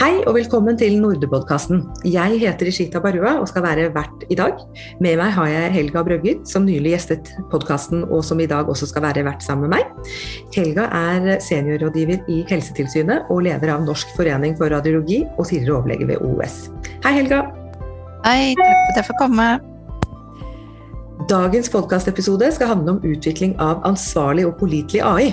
Hei og velkommen til Nordepodkasten. Jeg heter Ishita Barua og skal være vert i dag. Med meg har jeg Helga Brøgger, som nylig gjestet podkasten og som i dag også skal være vert sammen med meg. Helga er seniorrådgiver i Helsetilsynet og leder av Norsk forening for radiologi og tidligere overlege ved OUS. Hei, Helga. Hei, takk for at jeg får komme. Dagens podkastepisode skal handle om utvikling av ansvarlig og pålitelig AI.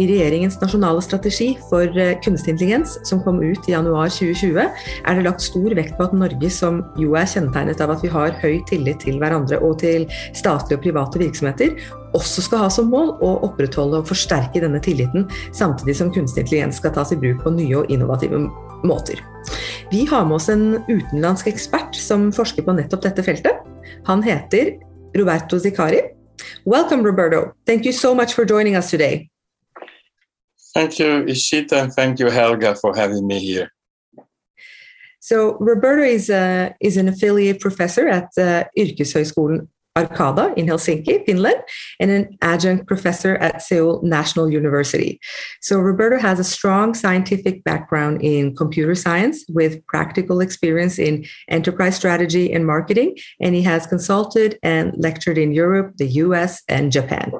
I regjeringens nasjonale strategi for eh, kunstig intelligens, som kom ut i januar 2020, er det lagt stor vekt på at Norge, som jo er kjennetegnet av at vi har høy tillit til hverandre og til statlige og private virksomheter, også skal ha som mål å opprettholde og forsterke denne tilliten, samtidig som kunstig intelligens skal tas i bruk på nye og innovative måter. Vi har med oss en utenlandsk ekspert som forsker på nettopp dette feltet. Han heter Roberto Zicari. Welcome, Roberto. Thank you so much for joining us today. Thank you, Ishita, and thank you, Helga, for having me here. So, Roberto is, a, is an affiliate professor at uh, Yrkeshögskolan Arcada in Helsinki, Finland, and an adjunct professor at Seoul National University. So, Roberto has a strong scientific background in computer science with practical experience in enterprise strategy and marketing, and he has consulted and lectured in Europe, the US, and Japan.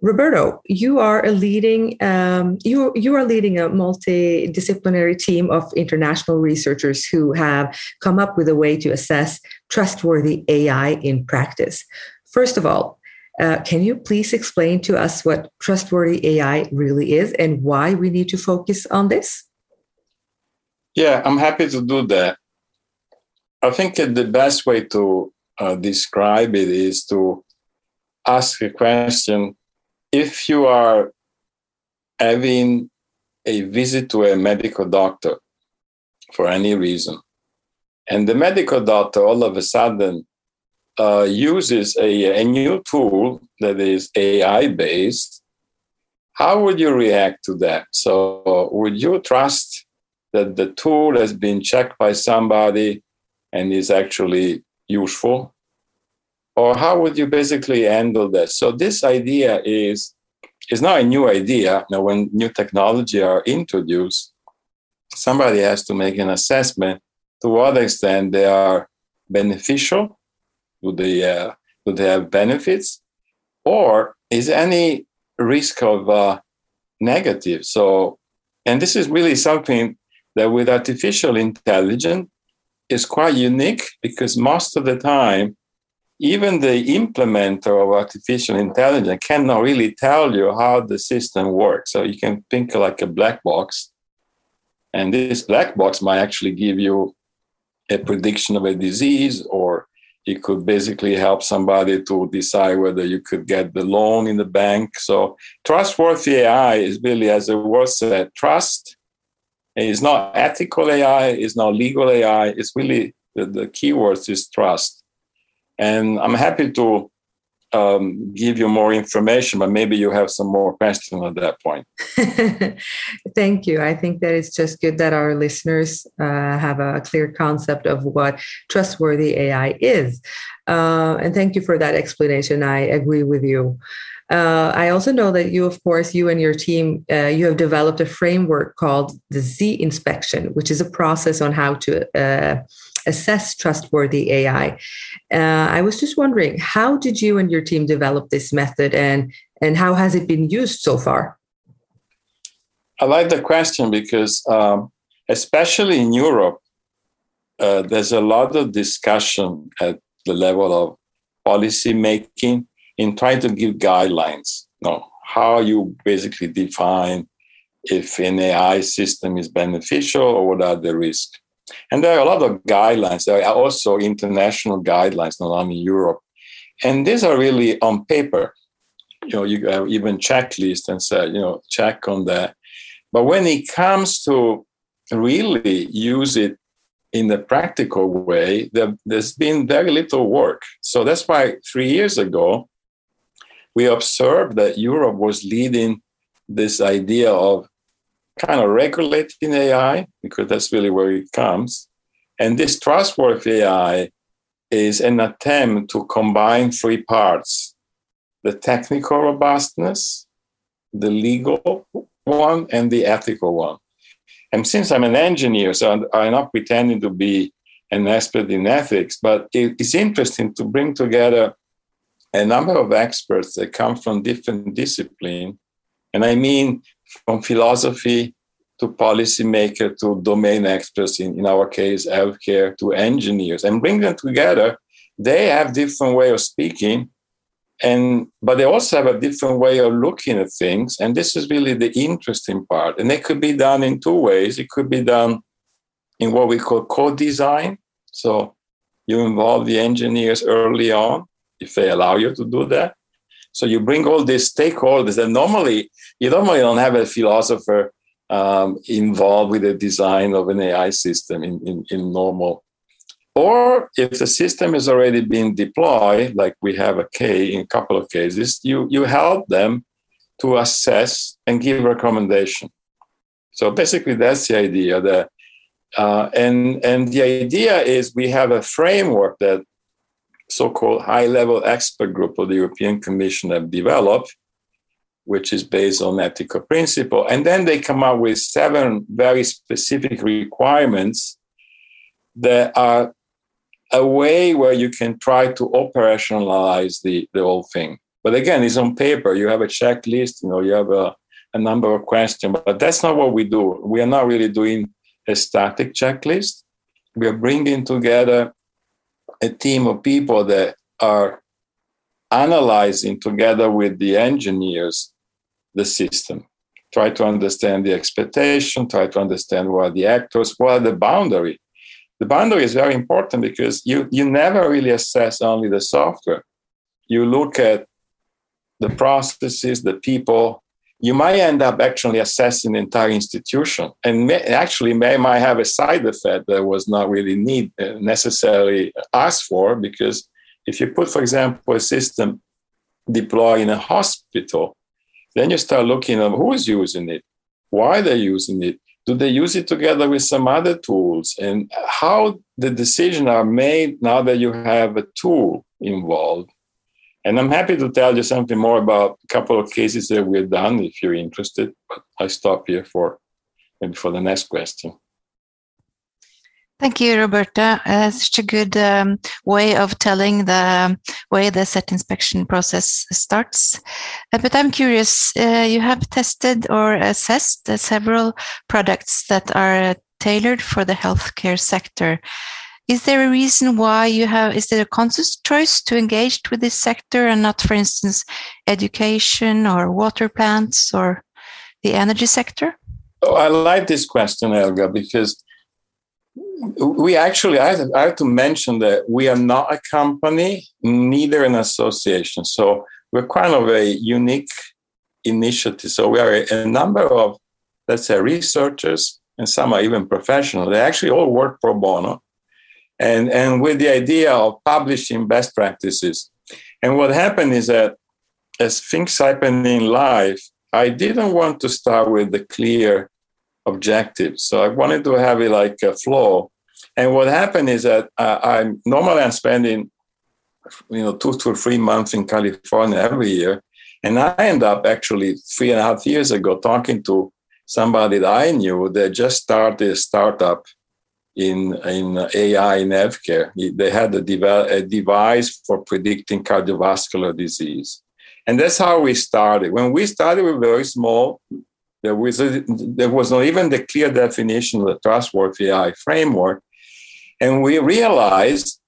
Roberto, you are a leading um, you you are leading a multidisciplinary team of international researchers who have come up with a way to assess trustworthy AI in practice. First of all, uh, can you please explain to us what trustworthy AI really is and why we need to focus on this? Yeah, I'm happy to do that. I think the best way to uh, describe it is to ask a question if you are having a visit to a medical doctor for any reason, and the medical doctor all of a sudden uh, uses a, a new tool that is AI based, how would you react to that? So, would you trust that the tool has been checked by somebody and is actually useful? Or how would you basically handle this? So this idea is is not a new idea. Now, when new technology are introduced, somebody has to make an assessment to what extent they are beneficial. Do they uh, do they have benefits, or is any risk of uh, negative? So, and this is really something that with artificial intelligence is quite unique because most of the time even the implementer of artificial intelligence cannot really tell you how the system works. So you can think like a black box. And this black box might actually give you a prediction of a disease, or it could basically help somebody to decide whether you could get the loan in the bank. So trustworthy AI is really, as the word said, trust. It's not ethical AI, it's not legal AI. It's really the, the keywords is trust. And I'm happy to um, give you more information, but maybe you have some more questions at that point. Thank you. I think that it's just good that our listeners uh, have a clear concept of what trustworthy AI is. Uh, and thank you for that explanation. I agree with you. Uh, I also know that you, of course, you and your team, uh, you have developed a framework called the Z inspection, which is a process on how to uh, assess trustworthy AI. Uh, I was just wondering, how did you and your team develop this method, and and how has it been used so far? I like the question because, um, especially in Europe, uh, there's a lot of discussion at the level of policy making in trying to give guidelines. You know, how you basically define if an AI system is beneficial or what are the risks. And there are a lot of guidelines. There are also international guidelines, not only in Europe. And these are really on paper. You know, you have even checklists and say, you know, check on that. But when it comes to really use it in the practical way, there, there's been very little work. So that's why three years ago, we observed that Europe was leading this idea of kind of regulating AI because that's really where it comes. And this trustworthy AI is an attempt to combine three parts the technical robustness, the legal one, and the ethical one. And since I'm an engineer, so I'm not pretending to be an expert in ethics, but it's interesting to bring together a number of experts that come from different disciplines. And I mean from philosophy to policymaker to domain experts, in, in our case, healthcare, to engineers, and bring them together. They have different way of speaking, and but they also have a different way of looking at things. And this is really the interesting part. And it could be done in two ways. It could be done in what we call co-design. So you involve the engineers early on, if they allow you to do that. So you bring all these stakeholders, and normally you normally don't have a philosopher um, involved with the design of an AI system in, in, in normal. Or if the system is already being deployed, like we have a K in a couple of cases, you, you help them to assess and give recommendation. So basically, that's the idea. That, uh, and, and the idea is we have a framework that so-called high-level expert group of the European Commission have developed, which is based on ethical principle. And then they come up with seven very specific requirements that are a way where you can try to operationalize the, the whole thing. But again, it's on paper. You have a checklist, you know, you have a, a number of questions, but that's not what we do. We are not really doing a static checklist. We are bringing together a team of people that are analyzing together with the engineers the system. Try to understand the expectation try to understand what are the actors what are the boundary. The boundary is very important because you you never really assess only the software. You look at the processes the people you might end up actually assessing the entire institution and may, actually may might have a side effect that was not really need uh, necessarily asked for because if you put for example a system deploy in a hospital then you start looking at who is using it why they're using it do they use it together with some other tools and how the decisions are made now that you have a tool involved and I'm happy to tell you something more about a couple of cases that we've done if you're interested. But I stop here for maybe for the next question. Thank you, Roberto. Uh, such a good um, way of telling the way the Z inspection process starts. Uh, but I'm curious, uh, you have tested or assessed several products that are tailored for the healthcare sector. Is there a reason why you have, is there a conscious choice to engage with this sector and not, for instance, education or water plants or the energy sector? Oh, I like this question, Helga, because we actually, I have, I have, to mention that we are not a company, neither an association. So we're kind of a unique initiative. So we are a, a number of, let's say, researchers, and some are even professional. They actually all work pro bono and, and with the idea of publishing best practices. And what happened is that as things happen in life, I didn't want to start with the clear objective. So I wanted to have it like a flow. And what happened is that uh, I'm normally I'm spending, you know, two to three months in California every year. And I end up actually three and a half years ago talking to somebody that I knew that just started a startup in, in AI in healthcare. They had a, dev- a device for predicting cardiovascular disease. And that's how we started. When we started, we were very small. There was, a, there was not even the clear definition of the trustworthy AI framework. And we realized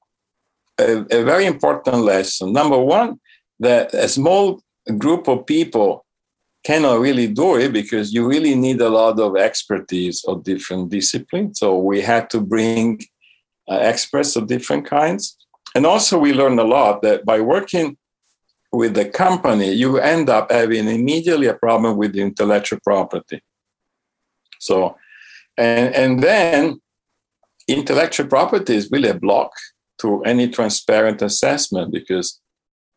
a, a very important lesson. Number one, that a small group of people cannot really do it because you really need a lot of expertise of different disciplines. So we had to bring uh, experts of different kinds. And also, we learned a lot that by working with the company, you end up having immediately a problem with the intellectual property. So, and, and then intellectual property is really a block to any transparent assessment because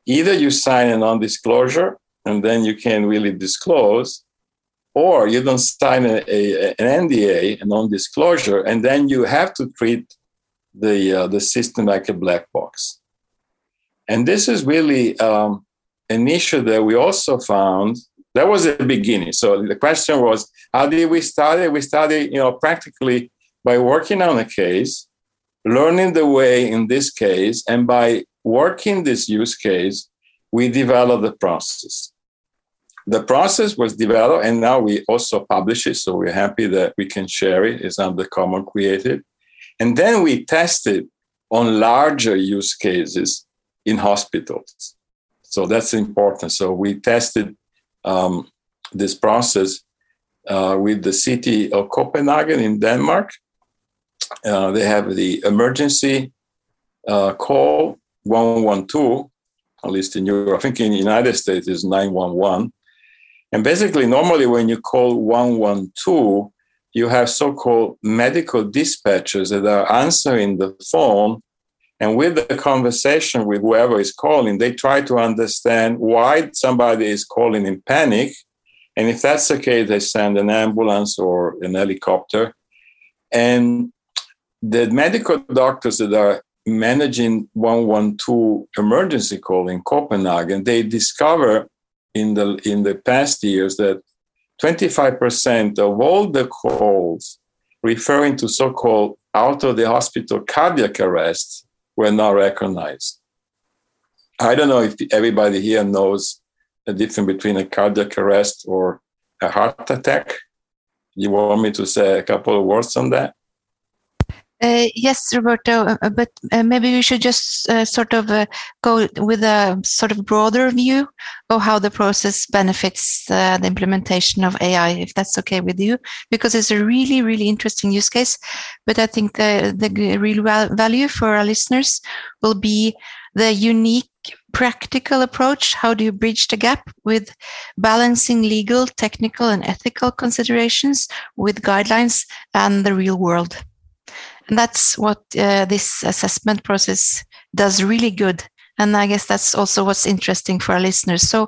either you sign a non disclosure and then you can really disclose, or you don't sign a, a, an NDA, a non-disclosure, and then you have to treat the uh, the system like a black box. And this is really um, an issue that we also found That was the beginning. So the question was, how did we it? We started, you know, practically by working on a case, learning the way in this case, and by working this use case, we developed the process. The process was developed, and now we also publish it. So we're happy that we can share it. It's under Common Creative. And then we tested on larger use cases in hospitals. So that's important. So we tested um, this process uh, with the city of Copenhagen in Denmark. Uh, they have the emergency uh, call 112, at least in Europe. I think in the United States is 911. And basically, normally when you call 112, you have so-called medical dispatchers that are answering the phone. And with the conversation with whoever is calling they try to understand why somebody is calling in panic. And if that's the case they send an ambulance or an helicopter. And the medical doctors that are managing 112 emergency call in copenhagen they discover in the in the past years that 25% of all the calls referring to so-called out of the hospital cardiac arrest were not recognized. I don't know if everybody here knows the difference between a cardiac arrest or a heart attack. You want me to say a couple of words on that? Uh, yes, Roberto, uh, uh, but uh, maybe we should just sort of go with a sort of broader view of how the process benefits the implementation of AI, if that's okay with you, because it's a really, really interesting use case. But I think the, the real value for our listeners will be the unique practical approach. How do you bridge the gap with balancing legal, technical, and ethical considerations with guidelines and the real world? And that's what uh, this assessment process does really good. And I guess that's also what's interesting for our listeners. So,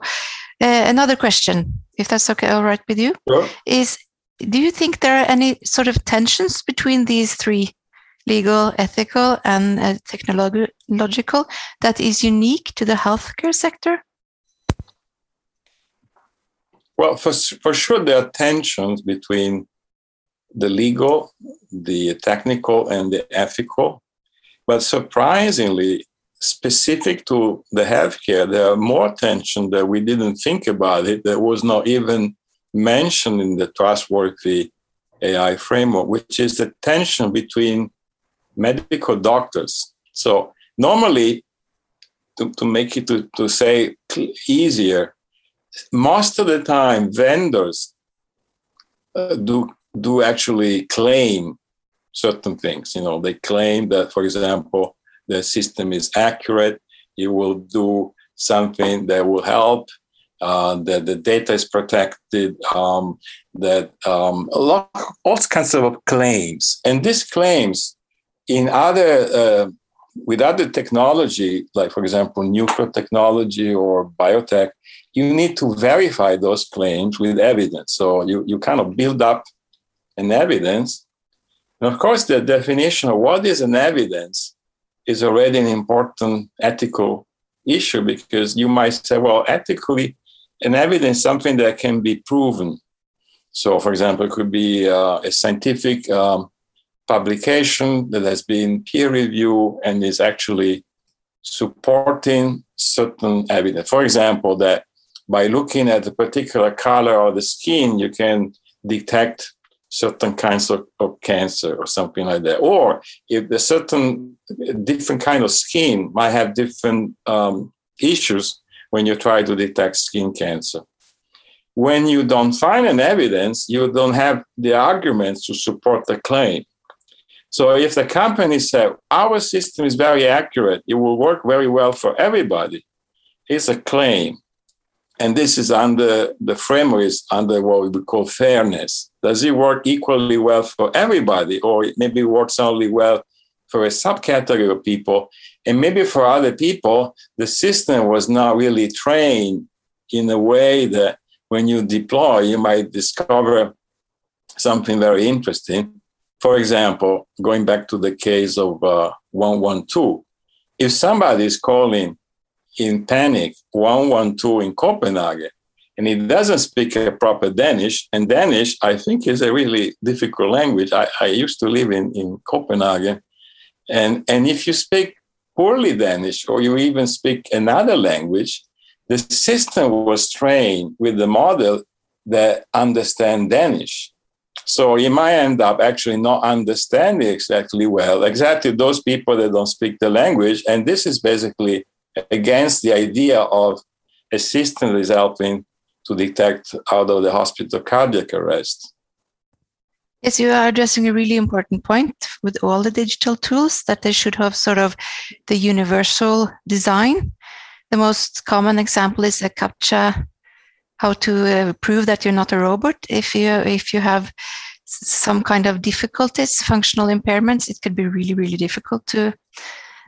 uh, another question, if that's okay, all right with you, sure. is do you think there are any sort of tensions between these three legal, ethical, and uh, technological that is unique to the healthcare sector? Well, for, for sure, there are tensions between the legal, the technical, and the ethical. But surprisingly, specific to the healthcare, there are more tension that we didn't think about it that was not even mentioned in the trustworthy AI framework, which is the tension between medical doctors. So normally, to, to make it to, to say easier, most of the time vendors uh, do do actually claim certain things. You know, they claim that, for example, the system is accurate. It will do something that will help. Uh, that the data is protected. Um, that um, a lot, all kinds of claims, and these claims in other uh, with other technology, like for example, nuclear technology or biotech, you need to verify those claims with evidence. So you, you kind of build up an evidence. And of course, the definition of what is an evidence is already an important ethical issue because you might say, well, ethically, an evidence is something that can be proven. So, for example, it could be uh, a scientific um, publication that has been peer reviewed and is actually supporting certain evidence. For example, that by looking at a particular color of the skin, you can detect certain kinds of, of cancer or something like that. Or if a certain different kind of skin might have different um, issues when you try to detect skin cancer. When you don't find an evidence, you don't have the arguments to support the claim. So if the company said our system is very accurate, it will work very well for everybody, it's a claim. And this is under the framework is under what we call fairness. Does it work equally well for everybody, or it maybe works only well for a subcategory of people? And maybe for other people, the system was not really trained in a way that when you deploy, you might discover something very interesting. For example, going back to the case of uh, 112, if somebody is calling in panic 112 in Copenhagen, and he doesn't speak a proper Danish. And Danish, I think, is a really difficult language. I, I used to live in, in Copenhagen. And, and if you speak poorly Danish or you even speak another language, the system was trained with the model that understand Danish. So you might end up actually not understanding exactly well exactly those people that don't speak the language. And this is basically against the idea of a system that is helping to detect out of the hospital cardiac arrest. Yes, you are addressing a really important point with all the digital tools that they should have sort of the universal design. The most common example is a CAPTCHA, how to uh, prove that you're not a robot. If you if you have some kind of difficulties, functional impairments, it could be really really difficult to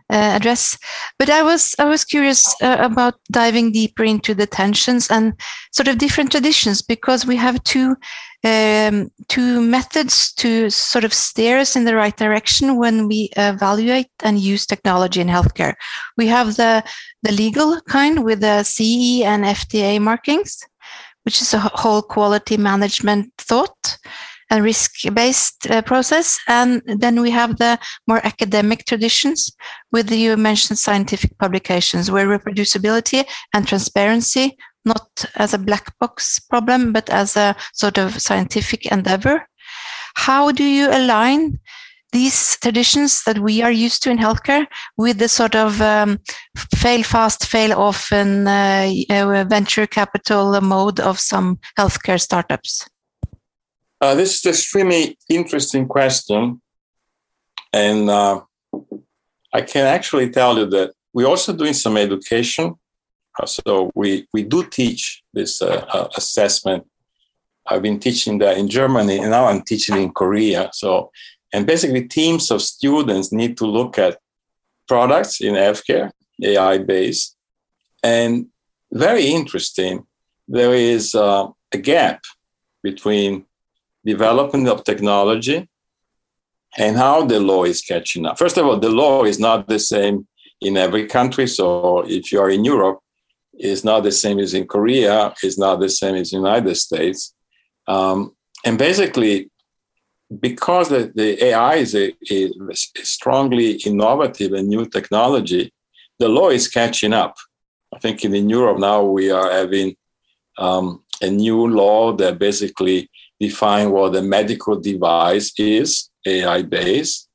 address. But I was I was curious uh, about diving deeper into the tensions and sort of different traditions because we have two um, two methods to sort of steer us in the right direction when we evaluate and use technology in healthcare. We have the the legal kind with the CE and FDA markings, which is a whole quality management thought and risk-based uh, process. And then we have the more academic traditions with the, you mentioned scientific publications where reproducibility and transparency, not as a black box problem, but as a sort of scientific endeavor. How do you align these traditions that we are used to in healthcare with the sort of um, fail fast, fail often uh, uh, venture capital mode of some healthcare startups? Uh, this is an extremely interesting question. And uh, I can actually tell you that we're also doing some education. Uh, so we, we do teach this uh, uh, assessment. I've been teaching that in Germany, and now I'm teaching in Korea. So, and basically, teams of students need to look at products in healthcare, AI based. And very interesting, there is uh, a gap between development of technology and how the law is catching up. First of all, the law is not the same in every country. So if you are in Europe, it's not the same as in Korea, it's not the same as United States. Um, and basically, because the, the AI is a, strongly innovative and new technology, the law is catching up. I think in, in Europe now we are having um, a new law that basically define what a medical device is, AI based.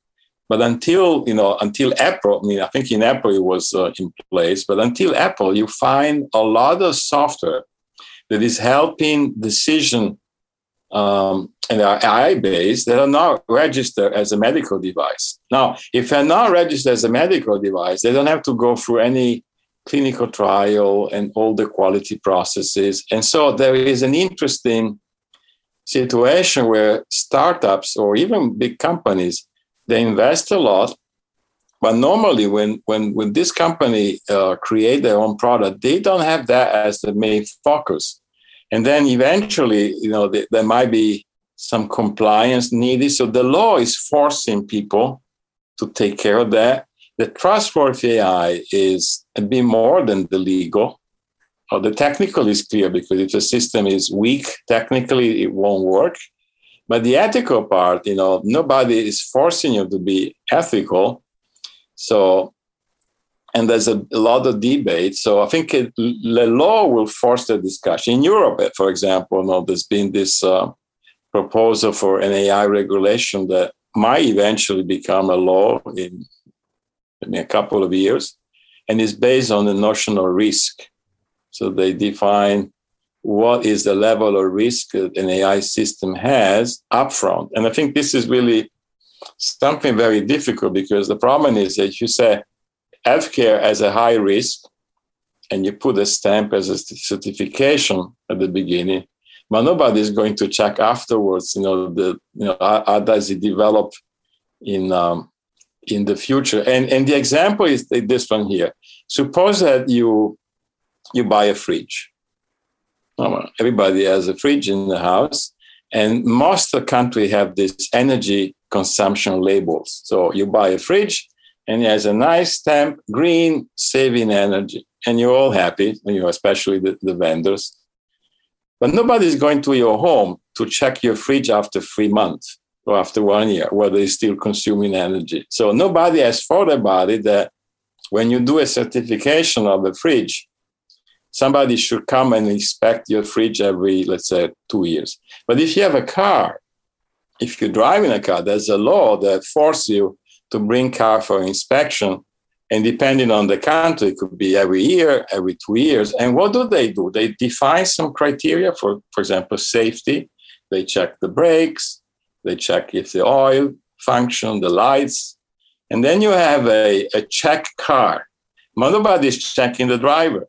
But until you know, until Apple, I mean, I think in Apple it was uh, in place. But until Apple, you find a lot of software that is helping decision um, and are AI based that are not registered as a medical device. Now, if they're not registered as a medical device, they don't have to go through any clinical trial and all the quality processes. And so there is an interesting situation where startups or even big companies they invest a lot but normally when when when this company uh, create their own product they don't have that as the main focus. And then eventually you know there might be some compliance needed. So the law is forcing people to take care of that. The trustworthy ai is a bit more than the legal uh, the technical is clear because if the system is weak, technically it won't work. But the ethical part, you know, nobody is forcing you to be ethical. So, and there's a, a lot of debate. So I think it, the law will force the discussion. In Europe, for example, you know, there's been this uh, proposal for an AI regulation that might eventually become a law in, in a couple of years and is based on the notion of risk. So they define what is the level of risk that an AI system has upfront. And I think this is really something very difficult because the problem is that you say healthcare as a high risk and you put a stamp as a certification at the beginning, but nobody is going to check afterwards. You know, the you know how, how does it develop in um, in the future? And and the example is this one here. Suppose that you you buy a fridge. Everybody has a fridge in the house, and most of the country have this energy consumption labels. So you buy a fridge, and it has a nice stamp, green, saving energy, and you're all happy. You know, especially the, the vendors. But nobody's going to your home to check your fridge after three months or after one year, whether it's still consuming energy. So nobody has thought about it that when you do a certification of a fridge, somebody should come and inspect your fridge every, let's say, two years. But if you have a car, if you're driving a car, there's a law that forces you to bring car for inspection and depending on the country, it could be every year, every two years. And what do they do? They define some criteria for, for example, safety. They check the brakes, they check if the oil function, the lights. And then you have a, a check car. Nobody is checking the driver.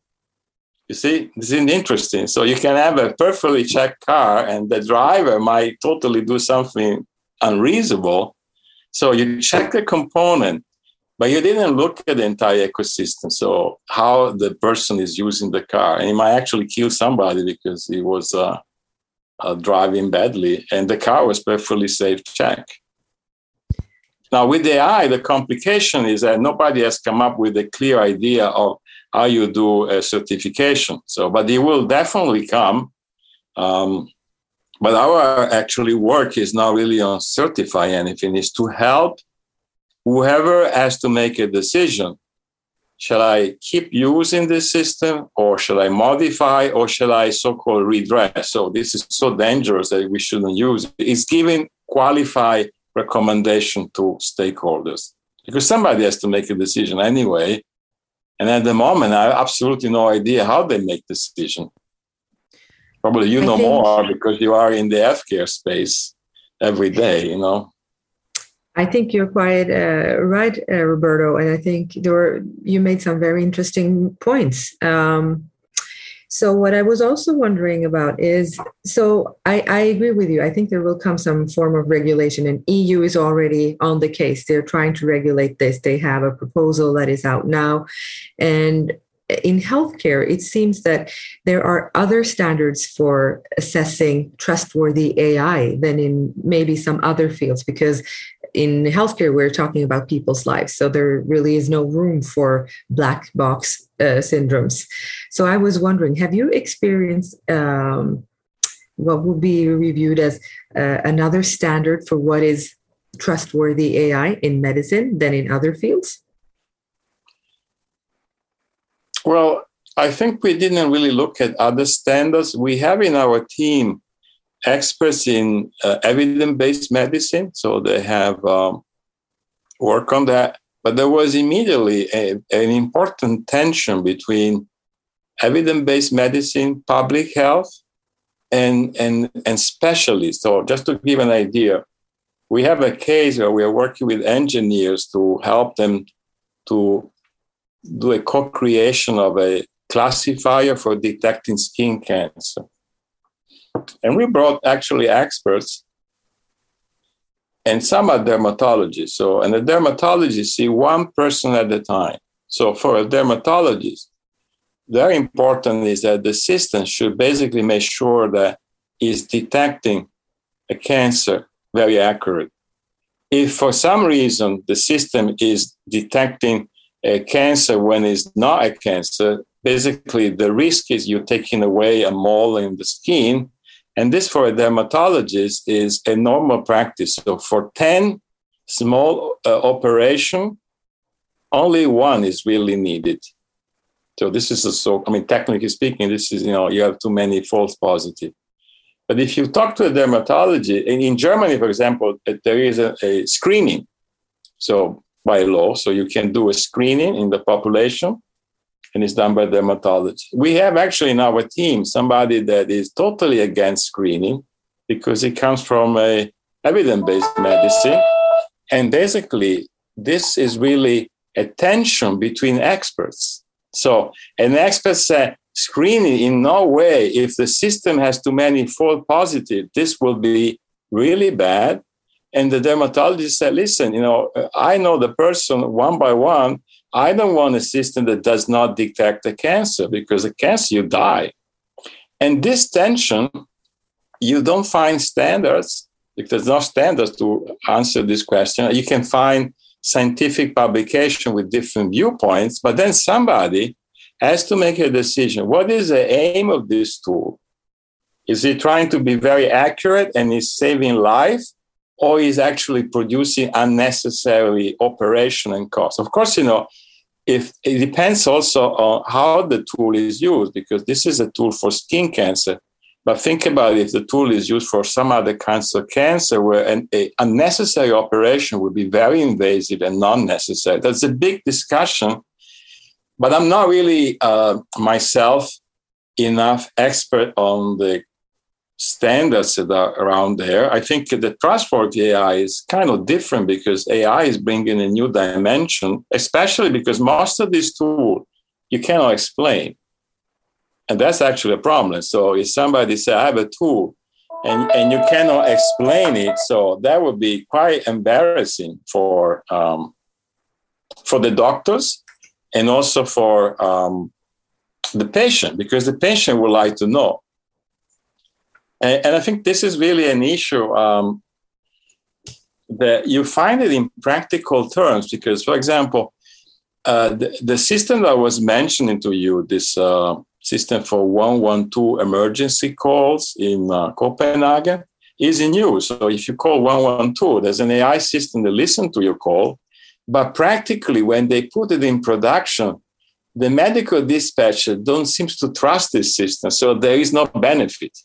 You see, this is interesting. So you can have a perfectly checked car, and the driver might totally do something unreasonable. So you check the component, but you didn't look at the entire ecosystem. So how the person is using the car, and he might actually kill somebody because he was uh, uh, driving badly, and the car was perfectly safe check. Now with AI, the complication is that nobody has come up with a clear idea of how you do a certification. So, but it will definitely come. Um, but our actually work is not really on certify anything; is to help whoever has to make a decision shall I keep using this system or shall I modify or shall I so called redress? So this is so dangerous that we shouldn't use it. It's giving qualified recommendation to stakeholders because somebody has to make a decision anyway. And at the moment, I have absolutely no idea how they make the decision. Probably you know more because you are in the healthcare space every day, you know. I think you're quite uh, right, uh, Roberto, and I think there were, you made some very interesting points. Um, so what I was also wondering about is, so I, I, agree with you. I think there will come some form of regulation, and EU is already on the case. They're trying to regulate this. They have a proposal that is out now, and in healthcare, it seems that there are other standards for assessing trustworthy AI than in maybe some other fields because in healthcare, we're talking about people's lives. So there really is no room for black box uh, syndromes. So I was wondering, have you experienced um, what would be reviewed as uh, another standard for what is trustworthy AI in medicine than in other fields? Well, I think we didn't really look at other standards. We have in our team experts in uh, evidence-based medicine, so they have um, work on that. But there was immediately a, an important tension between evidence-based medicine, public health, and, and, and specialists. So just to give an idea, we have a case where we are working with engineers to help them to do a co-creation of a classifier for detecting skin cancer. And we brought actually experts, and some are dermatologists. So, and the dermatologists see one person at a time. So, for a dermatologist, very important is that the system should basically make sure that is detecting a cancer very accurate. If for some reason the system is detecting a cancer when it's not a cancer, basically the risk is you're taking away a mole in the skin and this for a dermatologist is a normal practice. So for 10 small uh, operation, only one is really needed. So this is a so, I mean, technically speaking, this is, you know, you have too many false positive. But if you talk to a dermatologist, in, Germany, for example, uh, there is a, a screening. So by law, so you can do a screening in the population and it's done by dermatology. We have actually in our team somebody that is totally against screening because it comes from a evidence-based medicine. And basically, this is really a tension between experts. So an expert said, screening in no way, if the system has too many false positive, this will be really bad. And the dermatologist said, listen, you know, I know the person one by one I don't want a system that does not detect the cancer because the cancer, you die. And this tension, you don't find standards, there's no standards to answer this question. You can find scientific publication with different viewpoints, but then somebody has to make a decision. What is the aim of this tool? Is he trying to be very accurate and is saving life, or is actually producing unnecessary operation and cost? Of course, you know, if it depends also on how the tool is used, because this is a tool for skin cancer. But think about if the tool is used for some other kinds of cancer where an unnecessary operation would be very invasive and non necessary. That's a big discussion. But I'm not really uh, myself enough expert on the standards that are around there. I think the trustworthy AI is kind of different because AI is bringing a new dimension, especially because most of these tools you cannot explain. And that's actually a problem. So if somebody say, I have a tool and, and you cannot explain it, so that would be quite embarrassing for um, for the doctors and also for um, the patient because the patient would like to know. And, and I think this is really an issue um, that you find it in practical terms because, for example, uh, the, the, system that was mentioning to you, this uh, system for 112 emergency calls in uh, Copenhagen, is in use. So if you call 112, there's an AI system that listens to your call. But practically, when they put it in production, the medical dispatcher don't seem to trust this system, so there is no benefit.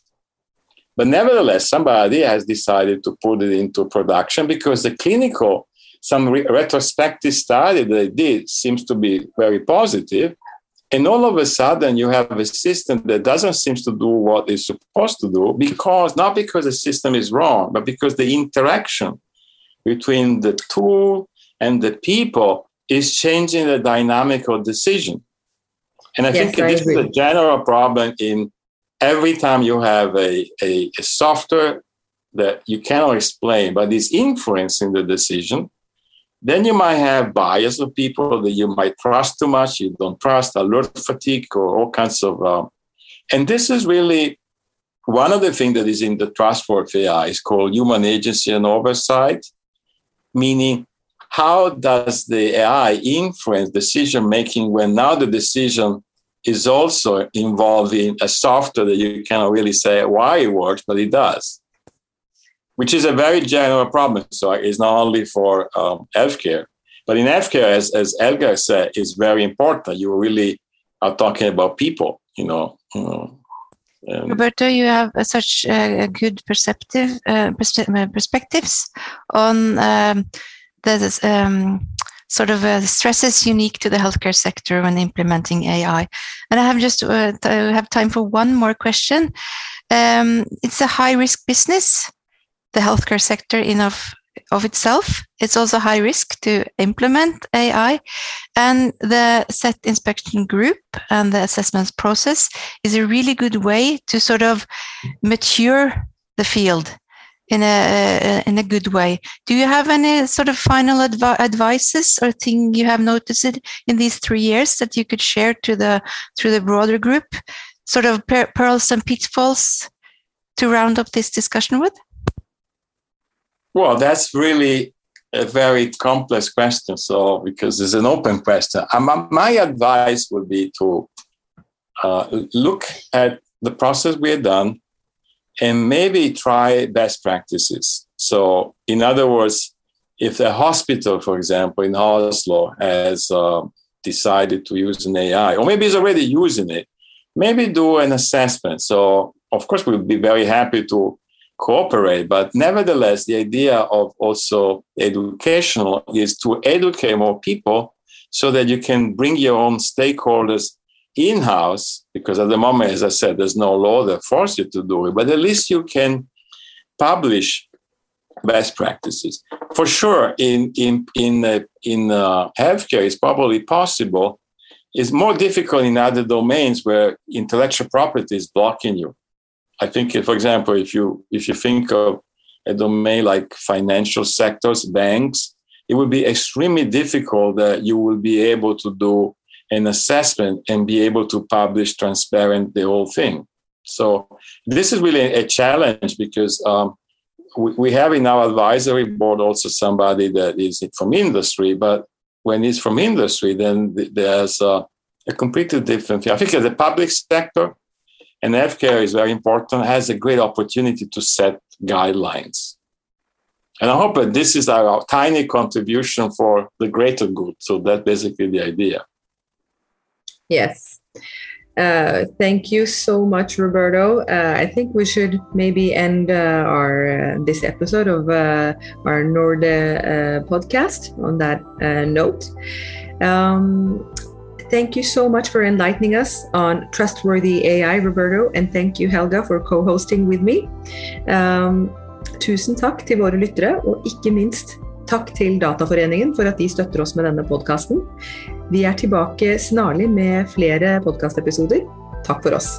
But nevertheless, somebody has decided to put it into production because the clinical, some re- retrospective study that they did seems to be very positive. And all of a sudden, you have a system that doesn't seem to do what it's supposed to do because not because the system is wrong, but because the interaction between the tool and the people is changing the dynamic of decision. And I yes, think I this agree. is a general problem in every time you have a, a, a, software that you cannot explain, but is influencing the decision, then you might have bias of people that you might trust too much, you don't trust, alert fatigue, or all kinds of. Uh, and this is really one of the things that is in the trust for AI is called human agency and oversight, meaning how does the AI influence decision making when now the decision is also involving a software that you cannot really say why it works, but it does, which is a very general problem. So it's not only for um, healthcare, but in healthcare, as, as Elgar said, is very important. You really are talking about people, you know. You know Roberto, you have such uh, good perceptive uh, perspectives on um, um, sort of uh, stresses unique to the healthcare sector when implementing AI. And I have just uh, have time for one more question. Um, it's a high risk business, the healthcare sector in of of itself. It's also high risk to implement AI, and the Z inspection group and the assessments process is a really good way to sort of mature the field in a in a good way. Do you have any sort of final advi- advices or thing you have noticed in these three years that you could share to the through the broader group? Sort of per- pearls and pitfalls to round up this discussion with. Well, that's really a very complex question. So because it's an open question, um, my advice would be to uh, look at the process we have done and maybe try best practices. So, in other words, if a hospital, for example, in Oslo has uh, decided to use an AI, or maybe is already using it, maybe do an assessment. So, of course, we'll be very happy to cooperate, but nevertheless, the idea of also educational is to educate more people so that you can bring your own stakeholders in house, because at the moment, as I said, there's no law that forces you to do it, but at least you can publish best practices. For sure, in in in uh, in uh, healthcare, it's probably possible. It's more difficult in other domains where intellectual property is blocking you. I think, for example, if you if you think of a domain like financial sectors, banks, it would be extremely difficult that you will be able to do an assessment and be able to publish transparent the whole thing. So this is really a challenge because um, we, we have in our advisory board also somebody that is from industry, but when he's from industry, then there's a, a completely different thing. I think the public sector, and healthcare is very important, has a great opportunity to set guidelines. And I hope that this is our tiny contribution for the greater good. So that's basically the idea. Yes. Uh, thank you so much, Roberto. Uh, I think we should maybe end uh, our uh, this episode of uh, our Norde uh, podcast on that note. Um, thank you so much for enlightening us on trustworthy AI, Roberto, and thank you, Helga, for co-hosting with me. Um, tusen takk til våre lyttere, og ikke minst takk til Dataforeningen for at de støtter oss med denne podkasten. Vi er tilbake snarlig med flere podkastepisoder. Takk for oss.